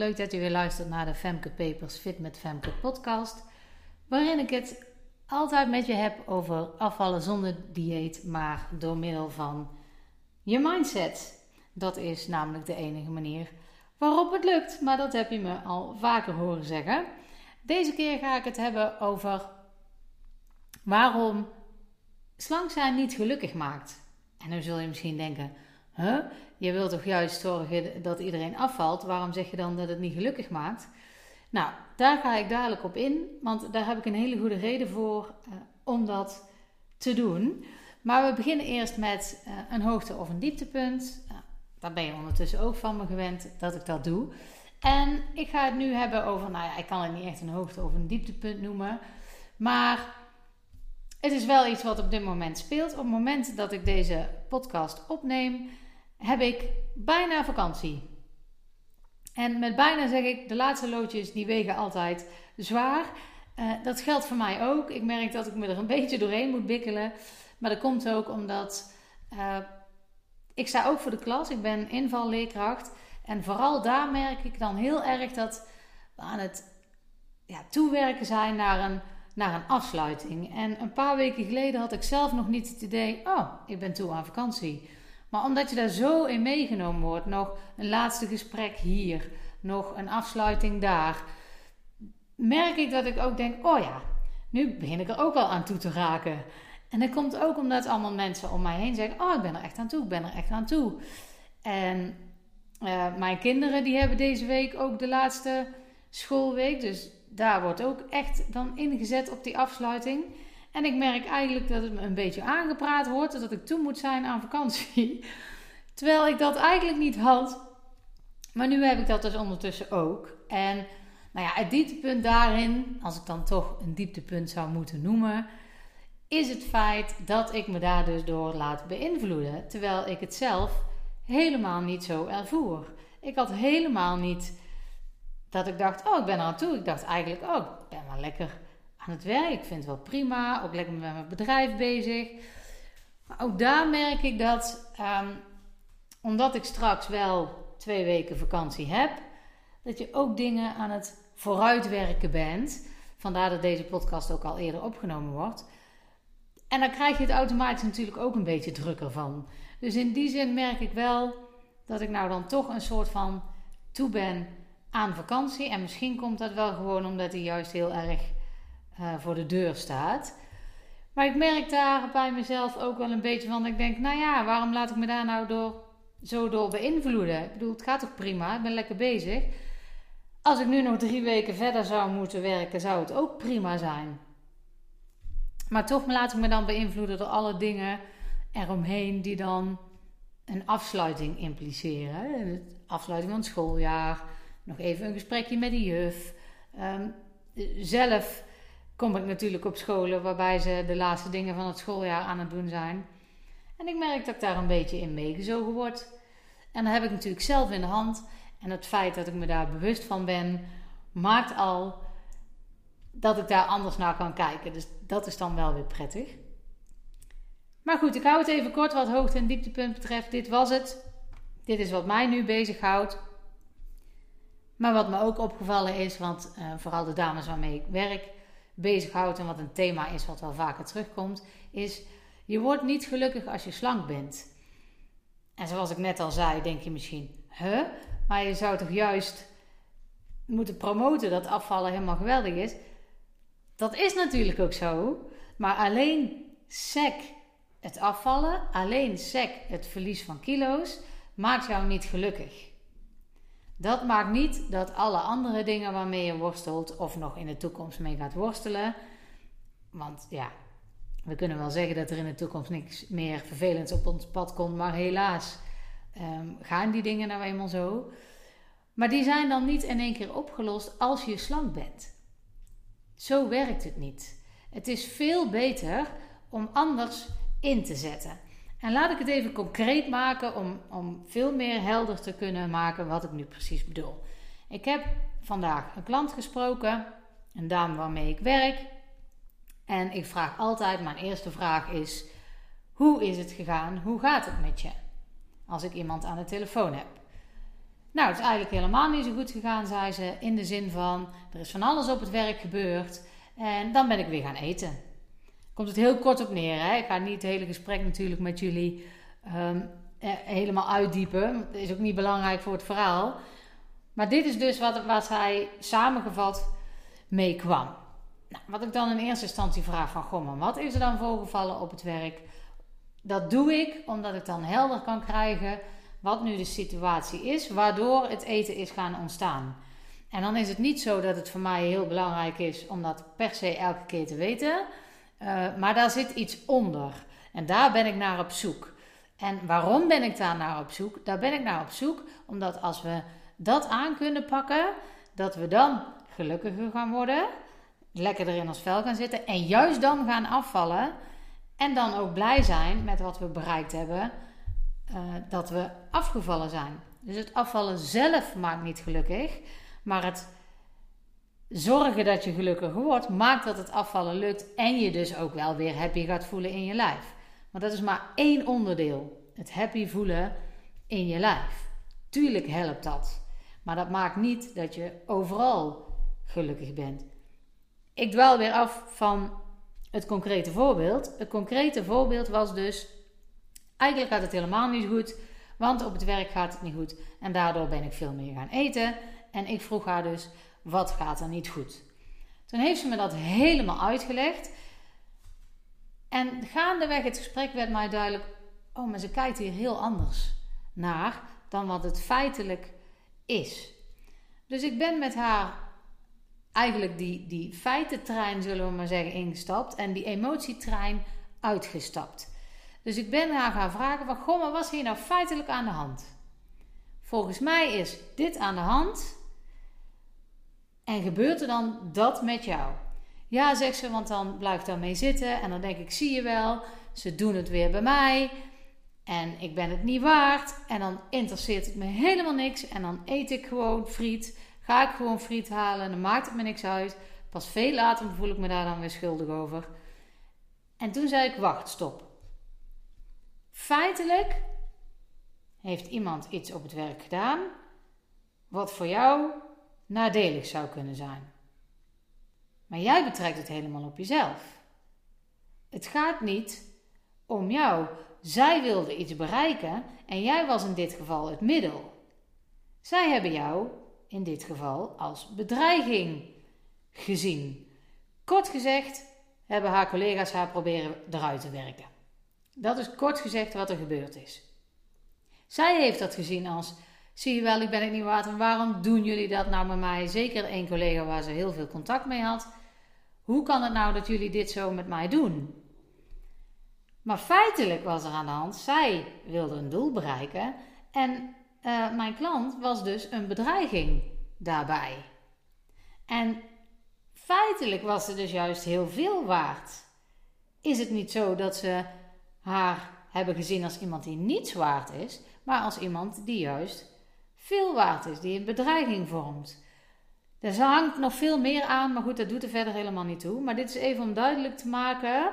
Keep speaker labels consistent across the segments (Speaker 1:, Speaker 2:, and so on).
Speaker 1: leuk dat je weer luistert naar de Femke Papers Fit met Femke podcast. Waarin ik het altijd met je heb over afvallen zonder dieet, maar door middel van je mindset. Dat is namelijk de enige manier waarop het lukt, maar dat heb je me al vaker horen zeggen. Deze keer ga ik het hebben over waarom slank zijn niet gelukkig maakt. En dan zul je misschien denken: je wilt toch juist zorgen dat iedereen afvalt? Waarom zeg je dan dat het niet gelukkig maakt? Nou, daar ga ik dadelijk op in, want daar heb ik een hele goede reden voor uh, om dat te doen. Maar we beginnen eerst met uh, een hoogte- of een dieptepunt. Uh, daar ben je ondertussen ook van me gewend dat ik dat doe. En ik ga het nu hebben over, nou ja, ik kan het niet echt een hoogte- of een dieptepunt noemen. Maar het is wel iets wat op dit moment speelt. Op het moment dat ik deze podcast opneem, heb ik bijna vakantie. En met bijna zeg ik, de laatste loodjes die wegen altijd zwaar. Uh, dat geldt voor mij ook. Ik merk dat ik me er een beetje doorheen moet bikkelen. Maar dat komt ook omdat uh, ik sta ook voor de klas. Ik ben invalleerkracht. En vooral daar merk ik dan heel erg dat we aan het ja, toewerken zijn naar een, naar een afsluiting. En een paar weken geleden had ik zelf nog niet het idee: oh, ik ben toe aan vakantie. Maar omdat je daar zo in meegenomen wordt, nog een laatste gesprek hier, nog een afsluiting daar, merk ik dat ik ook denk: oh ja, nu begin ik er ook wel aan toe te raken. En dat komt ook omdat allemaal mensen om mij heen zeggen: oh, ik ben er echt aan toe, ik ben er echt aan toe. En uh, mijn kinderen die hebben deze week ook de laatste schoolweek, dus daar wordt ook echt dan ingezet op die afsluiting. En ik merk eigenlijk dat het me een beetje aangepraat wordt dat ik toe moet zijn aan vakantie. Terwijl ik dat eigenlijk niet had. Maar nu heb ik dat dus ondertussen ook. En nou ja, het dieptepunt daarin, als ik dan toch een dieptepunt zou moeten noemen, is het feit dat ik me daar dus door laat beïnvloeden. Terwijl ik het zelf helemaal niet zo ervoer. Ik had helemaal niet dat ik dacht, oh, ik ben er aan toe. Ik dacht eigenlijk, oh, ik ben wel lekker aan het werk. Ik vind het wel prima. Ook lekker met mijn bedrijf bezig. Maar ook daar merk ik dat, um, omdat ik straks wel twee weken vakantie heb, dat je ook dingen aan het vooruitwerken bent. Vandaar dat deze podcast ook al eerder opgenomen wordt. En dan krijg je het automatisch natuurlijk ook een beetje drukker van. Dus in die zin merk ik wel dat ik nou dan toch een soort van toe ben aan vakantie. En misschien komt dat wel gewoon omdat hij juist heel erg uh, voor de deur staat. Maar ik merk daar bij mezelf ook wel een beetje van. Ik denk, nou ja, waarom laat ik me daar nou door, zo door beïnvloeden? Ik bedoel, het gaat toch prima, ik ben lekker bezig. Als ik nu nog drie weken verder zou moeten werken, zou het ook prima zijn. Maar toch laat ik me dan beïnvloeden door alle dingen eromheen die dan een afsluiting impliceren. De afsluiting van het schooljaar, nog even een gesprekje met de juf. Um, zelf kom ik natuurlijk op scholen waarbij ze de laatste dingen van het schooljaar aan het doen zijn. En ik merk dat ik daar een beetje in meegezogen word. En dan heb ik natuurlijk zelf in de hand. En het feit dat ik me daar bewust van ben, maakt al dat ik daar anders naar kan kijken. Dus dat is dan wel weer prettig. Maar goed, ik hou het even kort wat hoogte- en dieptepunt betreft. Dit was het. Dit is wat mij nu bezighoudt. Maar wat me ook opgevallen is, want uh, vooral de dames waarmee ik werk, bezighoudt en wat een thema is wat wel vaker terugkomt, is je wordt niet gelukkig als je slank bent. En zoals ik net al zei, denk je misschien, huh? Maar je zou toch juist moeten promoten dat afvallen helemaal geweldig is. Dat is natuurlijk ook zo, maar alleen sec het afvallen, alleen sec het verlies van kilo's, maakt jou niet gelukkig. Dat maakt niet dat alle andere dingen waarmee je worstelt of nog in de toekomst mee gaat worstelen. Want ja, we kunnen wel zeggen dat er in de toekomst niks meer vervelends op ons pad komt, maar helaas um, gaan die dingen nou eenmaal zo. Maar die zijn dan niet in één keer opgelost als je slank bent. Zo werkt het niet. Het is veel beter om anders in te zetten. En laat ik het even concreet maken om, om veel meer helder te kunnen maken wat ik nu precies bedoel. Ik heb vandaag een klant gesproken, een dame waarmee ik werk. En ik vraag altijd, mijn eerste vraag is: hoe is het gegaan? Hoe gaat het met je? Als ik iemand aan de telefoon heb. Nou, het is eigenlijk helemaal niet zo goed gegaan, zei ze. In de zin van, er is van alles op het werk gebeurd. En dan ben ik weer gaan eten. Komt het heel kort op neer. Hè? Ik ga niet het hele gesprek natuurlijk met jullie um, helemaal uitdiepen. Dat is ook niet belangrijk voor het verhaal. Maar dit is dus wat, wat hij samengevat meekwam. Nou, wat ik dan in eerste instantie vraag van... Goh, wat is er dan voorgevallen op het werk? Dat doe ik omdat ik dan helder kan krijgen... wat nu de situatie is... waardoor het eten is gaan ontstaan. En dan is het niet zo dat het voor mij heel belangrijk is... om dat per se elke keer te weten... Uh, maar daar zit iets onder. En daar ben ik naar op zoek. En waarom ben ik daar naar op zoek? Daar ben ik naar op zoek omdat als we dat aan kunnen pakken, dat we dan gelukkiger gaan worden, lekker in ons vel gaan zitten en juist dan gaan afvallen en dan ook blij zijn met wat we bereikt hebben, uh, dat we afgevallen zijn. Dus het afvallen zelf maakt niet gelukkig, maar het zorgen dat je gelukkiger wordt maakt dat het afvallen lukt en je dus ook wel weer happy gaat voelen in je lijf. Maar dat is maar één onderdeel, het happy voelen in je lijf. Tuurlijk helpt dat. Maar dat maakt niet dat je overal gelukkig bent. Ik dwaal weer af van het concrete voorbeeld. Het concrete voorbeeld was dus: eigenlijk gaat het helemaal niet goed, want op het werk gaat het niet goed. En daardoor ben ik veel meer gaan eten. En ik vroeg haar dus: wat gaat er niet goed? Toen heeft ze me dat helemaal uitgelegd. En gaandeweg het gesprek werd mij duidelijk: oh, maar ze kijkt hier heel anders naar dan wat het feitelijk is. Dus ik ben met haar eigenlijk die, die feitentrein, zullen we maar zeggen, ingestapt en die emotietrein uitgestapt. Dus ik ben haar gaan vragen van, goh, maar wat is hier nou feitelijk aan de hand? Volgens mij is dit aan de hand en gebeurt er dan dat met jou? Ja, zegt ze, want dan blijft daarmee zitten en dan denk ik, zie je wel, ze doen het weer bij mij. En ik ben het niet waard. En dan interesseert het me helemaal niks. En dan eet ik gewoon friet. Ga ik gewoon friet halen. En dan maakt het me niks uit. Pas veel later voel ik me daar dan weer schuldig over. En toen zei ik: Wacht, stop. Feitelijk heeft iemand iets op het werk gedaan. wat voor jou nadelig zou kunnen zijn. Maar jij betrekt het helemaal op jezelf. Het gaat niet om jou. Zij wilde iets bereiken en jij was in dit geval het middel. Zij hebben jou in dit geval als bedreiging gezien. Kort gezegd hebben haar collega's haar proberen eruit te werken. Dat is kort gezegd wat er gebeurd is. Zij heeft dat gezien als: zie je wel, ik ben het niet waard en waarom doen jullie dat nou met mij? Zeker één collega waar ze heel veel contact mee had. Hoe kan het nou dat jullie dit zo met mij doen? Maar feitelijk was er aan de hand, zij wilde een doel bereiken en uh, mijn klant was dus een bedreiging daarbij. En feitelijk was ze dus juist heel veel waard. Is het niet zo dat ze haar hebben gezien als iemand die niets waard is, maar als iemand die juist veel waard is, die een bedreiging vormt? Er hangt nog veel meer aan, maar goed, dat doet er verder helemaal niet toe. Maar dit is even om duidelijk te maken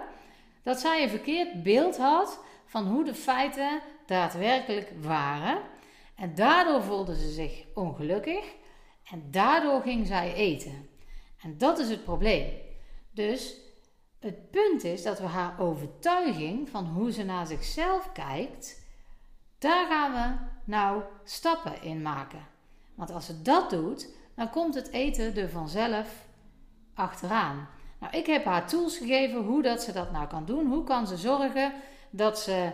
Speaker 1: dat zij een verkeerd beeld had van hoe de feiten daadwerkelijk waren. En daardoor voelde ze zich ongelukkig en daardoor ging zij eten. En dat is het probleem. Dus het punt is dat we haar overtuiging van hoe ze naar zichzelf kijkt, daar gaan we nou stappen in maken. Want als ze dat doet, dan komt het eten er vanzelf achteraan. Nou, ik heb haar tools gegeven hoe dat ze dat nou kan doen. Hoe kan ze zorgen dat ze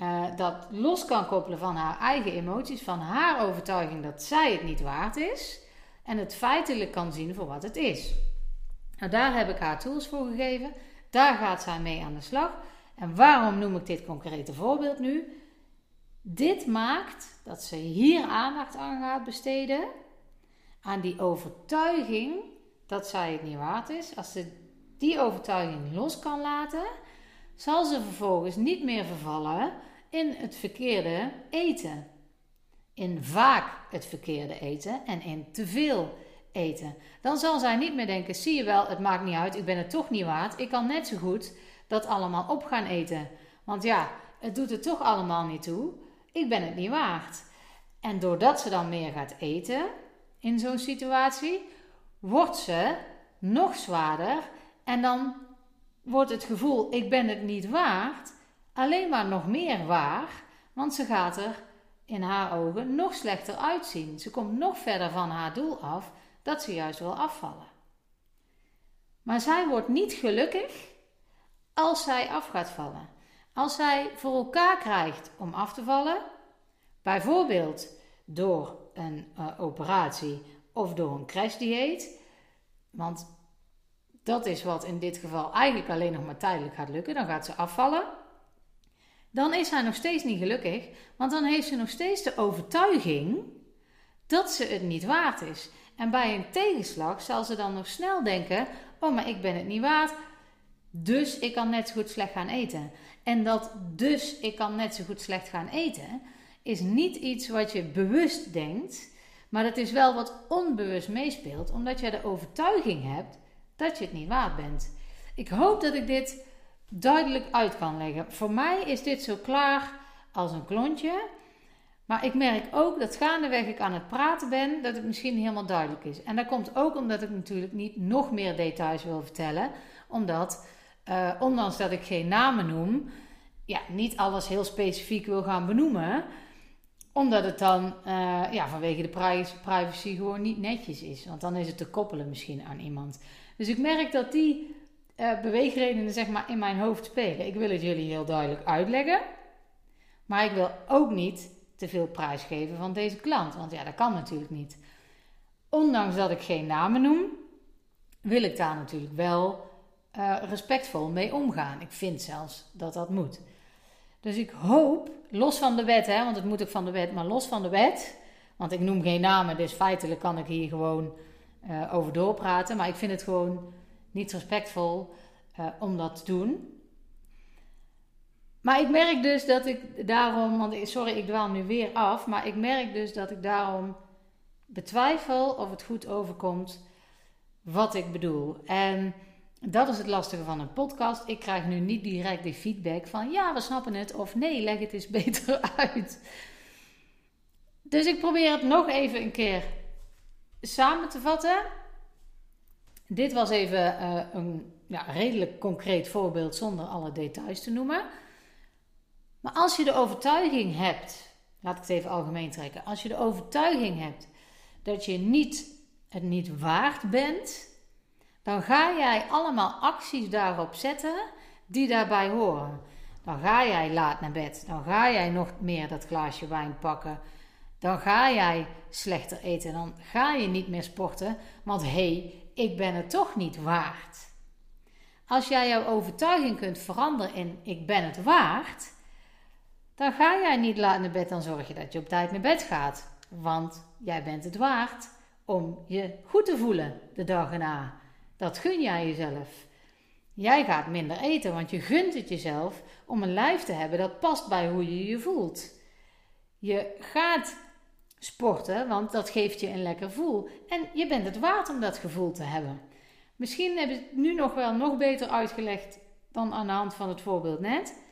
Speaker 1: uh, dat los kan koppelen van haar eigen emoties, van haar overtuiging dat zij het niet waard is. En het feitelijk kan zien voor wat het is. Nou, daar heb ik haar tools voor gegeven. Daar gaat zij mee aan de slag. En waarom noem ik dit concrete voorbeeld nu? Dit maakt dat ze hier aandacht aan gaat besteden. Aan die overtuiging dat zij het niet waard is. Als ze die overtuiging los kan laten, zal ze vervolgens niet meer vervallen in het verkeerde eten. In vaak het verkeerde eten en in te veel eten. Dan zal zij niet meer denken: zie je wel, het maakt niet uit, ik ben het toch niet waard. Ik kan net zo goed dat allemaal op gaan eten. Want ja, het doet er toch allemaal niet toe. Ik ben het niet waard. En doordat ze dan meer gaat eten in zo'n situatie, wordt ze nog zwaarder. En dan wordt het gevoel: ik ben het niet waard, alleen maar nog meer waar. Want ze gaat er in haar ogen nog slechter uitzien. Ze komt nog verder van haar doel af dat ze juist wil afvallen. Maar zij wordt niet gelukkig als zij af gaat vallen. Als zij voor elkaar krijgt om af te vallen, bijvoorbeeld door een uh, operatie of door een crashdieet, want dat is wat in dit geval eigenlijk alleen nog maar tijdelijk gaat lukken, dan gaat ze afvallen. Dan is zij nog steeds niet gelukkig, want dan heeft ze nog steeds de overtuiging dat ze het niet waard is. En bij een tegenslag zal ze dan nog snel denken: Oh, maar ik ben het niet waard. Dus ik kan net zo goed slecht gaan eten. En dat dus ik kan net zo goed slecht gaan eten, is niet iets wat je bewust denkt, maar dat is wel wat onbewust meespeelt, omdat je de overtuiging hebt dat je het niet waard bent. Ik hoop dat ik dit duidelijk uit kan leggen. Voor mij is dit zo klaar als een klontje. Maar ik merk ook dat gaandeweg ik aan het praten ben, dat het misschien helemaal duidelijk is. En dat komt ook omdat ik natuurlijk niet nog meer details wil vertellen. Omdat, uh, ondanks dat ik geen namen noem, ja, niet alles heel specifiek wil gaan benoemen. Omdat het dan uh, ja, vanwege de privacy gewoon niet netjes is. Want dan is het te koppelen misschien aan iemand. Dus ik merk dat die uh, beweegredenen zeg maar in mijn hoofd spelen. Ik wil het jullie heel duidelijk uitleggen. Maar ik wil ook niet te veel prijs geven van deze klant. Want ja, dat kan natuurlijk niet. Ondanks dat ik geen namen noem, wil ik daar natuurlijk wel uh, respectvol mee omgaan. Ik vind zelfs dat dat moet. Dus ik hoop, los van de wet, hè, want het moet ook van de wet, maar los van de wet, want ik noem geen namen, dus feitelijk kan ik hier gewoon uh, over doorpraten. Maar ik vind het gewoon niet respectvol uh, om dat te doen. Maar ik merk dus dat ik daarom, want sorry, ik dwaal nu weer af, maar ik merk dus dat ik daarom betwijfel of het goed overkomt wat ik bedoel. En dat is het lastige van een podcast. Ik krijg nu niet direct die feedback van ja, we snappen het of nee, leg het eens beter uit. Dus ik probeer het nog even een keer samen te vatten. Dit was even uh, een ja, redelijk concreet voorbeeld zonder alle details te noemen. Maar als je de overtuiging hebt, laat ik het even algemeen trekken, als je de overtuiging hebt dat je niet, het niet waard bent, dan ga jij allemaal acties daarop zetten die daarbij horen. Dan ga jij laat naar bed, dan ga jij nog meer dat glaasje wijn pakken, dan ga jij slechter eten, dan ga je niet meer sporten, want hé, hey, ik ben het toch niet waard. Als jij jouw overtuiging kunt veranderen in ik ben het waard, dan ga jij niet laat naar bed, dan zorg je dat je op tijd naar bed gaat. Want jij bent het waard om je goed te voelen de dag erna. Dat gun jij jezelf. Jij gaat minder eten, want je gunt het jezelf om een lijf te hebben dat past bij hoe je je voelt. Je gaat sporten, want dat geeft je een lekker gevoel. En je bent het waard om dat gevoel te hebben. Misschien heb ik het nu nog wel nog beter uitgelegd dan aan de hand van het voorbeeld net.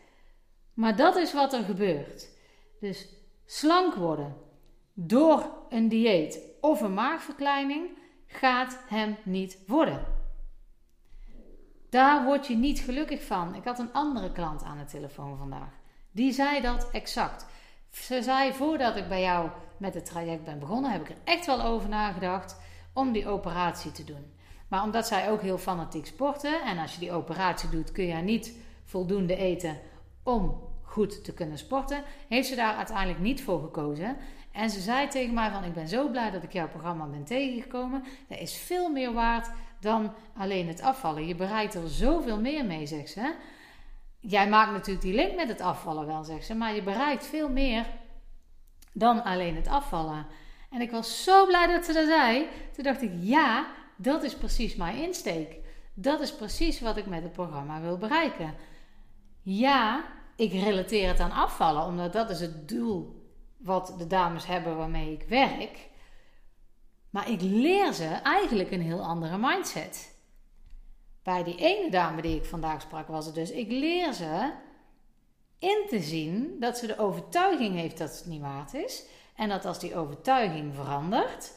Speaker 1: Maar dat is wat er gebeurt. Dus slank worden door een dieet of een maagverkleining gaat hem niet worden. Daar word je niet gelukkig van. Ik had een andere klant aan de telefoon vandaag. Die zei dat exact. Ze zei voordat ik bij jou met het traject ben begonnen, heb ik er echt wel over nagedacht om die operatie te doen. Maar omdat zij ook heel fanatiek sporten en als je die operatie doet kun je niet voldoende eten om goed te kunnen sporten, heeft ze daar uiteindelijk niet voor gekozen. En ze zei tegen mij van ik ben zo blij dat ik jouw programma ben tegengekomen. Dat is veel meer waard dan alleen het afvallen. Je bereikt er zoveel meer mee, zegt ze. Jij maakt natuurlijk die link met het afvallen wel, zegt ze. Maar je bereikt veel meer dan alleen het afvallen. En ik was zo blij dat ze dat zei. Toen dacht ik, ja, dat is precies mijn insteek. Dat is precies wat ik met het programma wil bereiken. Ja, ik relateer het aan afvallen, omdat dat is het doel wat de dames hebben waarmee ik werk. Maar ik leer ze eigenlijk een heel andere mindset. Bij die ene dame die ik vandaag sprak was het dus, ik leer ze in te zien dat ze de overtuiging heeft dat het niet waard is. En dat als die overtuiging verandert,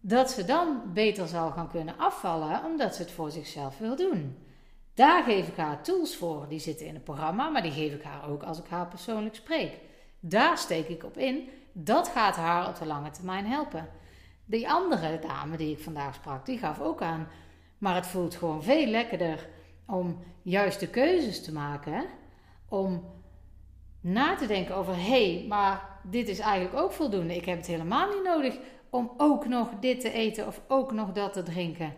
Speaker 1: dat ze dan beter zal gaan kunnen afvallen omdat ze het voor zichzelf wil doen. Daar geef ik haar tools voor. Die zitten in het programma, maar die geef ik haar ook als ik haar persoonlijk spreek. Daar steek ik op in. Dat gaat haar op de lange termijn helpen. Die andere dame die ik vandaag sprak, die gaf ook aan. Maar het voelt gewoon veel lekkerder om juiste keuzes te maken. Om na te denken over: hé, hey, maar dit is eigenlijk ook voldoende. Ik heb het helemaal niet nodig om ook nog dit te eten of ook nog dat te drinken.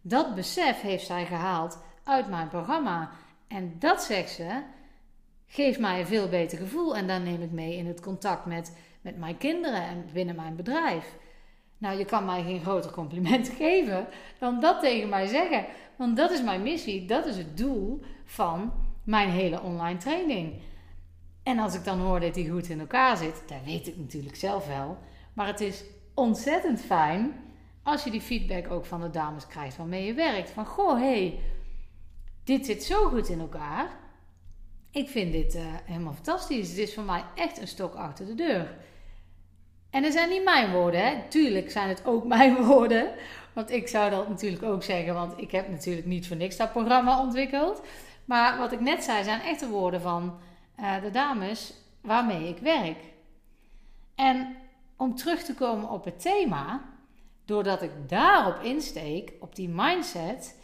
Speaker 1: Dat besef heeft zij gehaald uit mijn programma. En dat, zegt ze, geeft mij een veel beter gevoel. En dan neem ik mee in het contact met, met mijn kinderen en binnen mijn bedrijf. Nou, je kan mij geen groter compliment geven dan dat tegen mij zeggen. Want dat is mijn missie, dat is het doel van mijn hele online training. En als ik dan hoor dat die goed in elkaar zit, dat weet ik natuurlijk zelf wel. Maar het is ontzettend fijn als je die feedback ook van de dames krijgt waarmee je werkt. Van goh, hey, dit zit zo goed in elkaar. Ik vind dit uh, helemaal fantastisch. Het is voor mij echt een stok achter de deur. En dat zijn niet mijn woorden, hè. Tuurlijk zijn het ook mijn woorden. Want ik zou dat natuurlijk ook zeggen, want ik heb natuurlijk niet voor niks dat programma ontwikkeld. Maar wat ik net zei, zijn echte woorden van uh, de dames waarmee ik werk. En om terug te komen op het thema, doordat ik daarop insteek, op die mindset,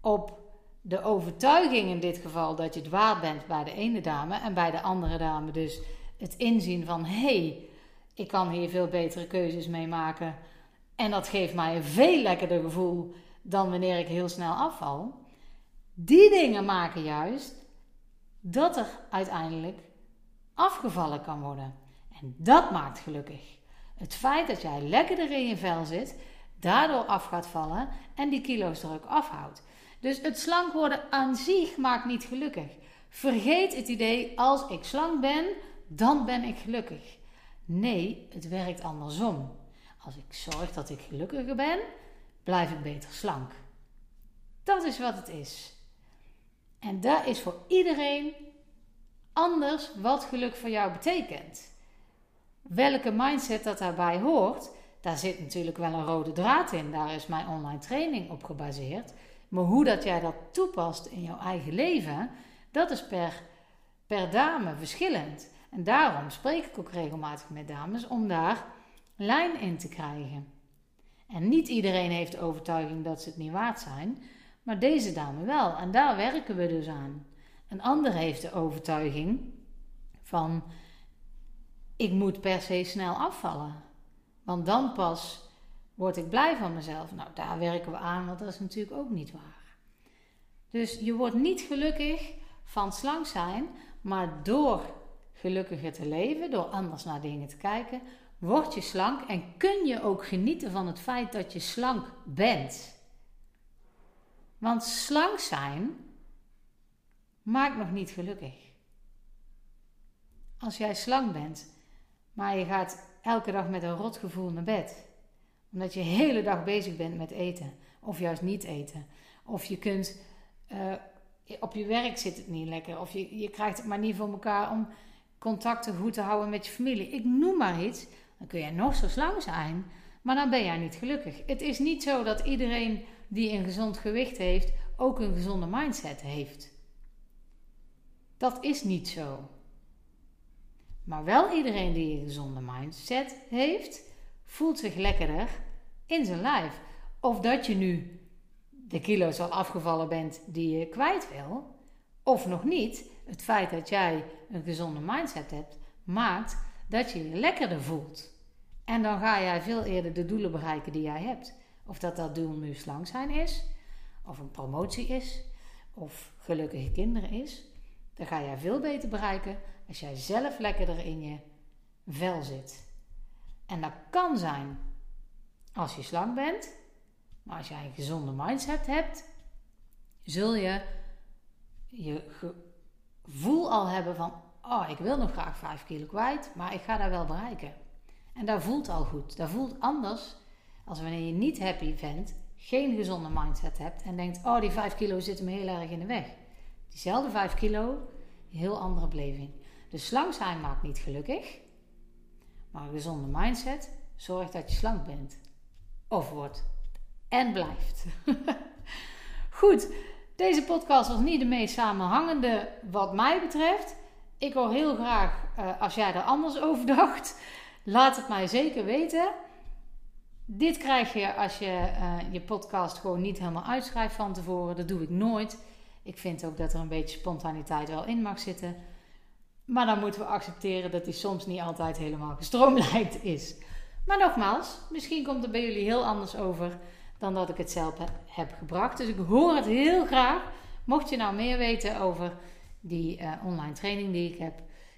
Speaker 1: op de overtuiging in dit geval dat je het waard bent bij de ene dame en bij de andere dame dus het inzien van hé, hey, ik kan hier veel betere keuzes mee maken en dat geeft mij een veel lekkerder gevoel dan wanneer ik heel snel afval. Die dingen maken juist dat er uiteindelijk afgevallen kan worden. En dat maakt gelukkig. Het feit dat jij lekkerder in je vel zit, daardoor af gaat vallen en die kilo's er ook afhoudt. Dus het slank worden aan zich maakt niet gelukkig. Vergeet het idee, als ik slank ben, dan ben ik gelukkig. Nee, het werkt andersom. Als ik zorg dat ik gelukkiger ben, blijf ik beter slank. Dat is wat het is. En dat is voor iedereen anders wat geluk voor jou betekent. Welke mindset dat daarbij hoort, daar zit natuurlijk wel een rode draad in. Daar is mijn online training op gebaseerd. Maar hoe dat jij dat toepast in jouw eigen leven, dat is per, per dame verschillend. En daarom spreek ik ook regelmatig met dames om daar lijn in te krijgen. En niet iedereen heeft de overtuiging dat ze het niet waard zijn, maar deze dame wel. En daar werken we dus aan. Een ander heeft de overtuiging van ik moet per se snel afvallen. Want dan pas word ik blij van mezelf. Nou, daar werken we aan, want dat is natuurlijk ook niet waar. Dus je wordt niet gelukkig van slank zijn, maar door gelukkiger te leven, door anders naar dingen te kijken, word je slank en kun je ook genieten van het feit dat je slank bent. Want slank zijn maakt nog niet gelukkig. Als jij slank bent, maar je gaat elke dag met een rotgevoel naar bed, omdat je de hele dag bezig bent met eten, of juist niet eten, of je kunt uh, op je werk zit het niet lekker, of je, je krijgt het maar niet voor elkaar om contacten goed te houden met je familie. Ik noem maar iets, dan kun jij nog zo slank zijn, maar dan ben jij niet gelukkig. Het is niet zo dat iedereen die een gezond gewicht heeft, ook een gezonde mindset heeft. Dat is niet zo. Maar wel iedereen die een gezonde mindset heeft, voelt zich lekkerder in zijn lijf. Of dat je nu de kilo's al afgevallen bent die je kwijt wil, of nog niet, het feit dat jij een gezonde mindset hebt, maakt dat je je lekkerder voelt. En dan ga jij veel eerder de doelen bereiken die jij hebt. Of dat dat doel nu slank zijn is, of een promotie is, of gelukkige kinderen is. Dan ga jij veel beter bereiken als jij zelf lekkerder in je vel zit. En dat kan zijn als je slank bent, maar als jij een gezonde mindset hebt, zul je je gevoel al hebben van: Oh, ik wil nog graag 5 kilo kwijt, maar ik ga daar wel bereiken. En dat voelt al goed. Dat voelt anders als wanneer je niet happy bent, geen gezonde mindset hebt en denkt: Oh, die 5 kilo zitten me heel erg in de weg. Diezelfde 5 kilo, heel andere beleving. Dus slang zijn maakt niet gelukkig. Maar een gezonde mindset zorgt dat je slank bent. Of wordt. En blijft. Goed, deze podcast was niet de meest samenhangende wat mij betreft. Ik hoor heel graag uh, als jij er anders over dacht. Laat het mij zeker weten. Dit krijg je als je uh, je podcast gewoon niet helemaal uitschrijft van tevoren. Dat doe ik nooit. Ik vind ook dat er een beetje spontaniteit wel in mag zitten. Maar dan moeten we accepteren dat die soms niet altijd helemaal gestroomlijnd is. Maar nogmaals, misschien komt het bij jullie heel anders over dan dat ik het zelf heb gebracht. Dus ik hoor het heel graag. Mocht je nou meer weten over die uh, online training die ik heb,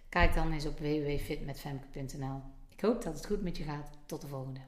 Speaker 1: kijk dan eens op www.fitmetfemke.nl. Ik hoop dat het goed met je gaat. Tot de volgende.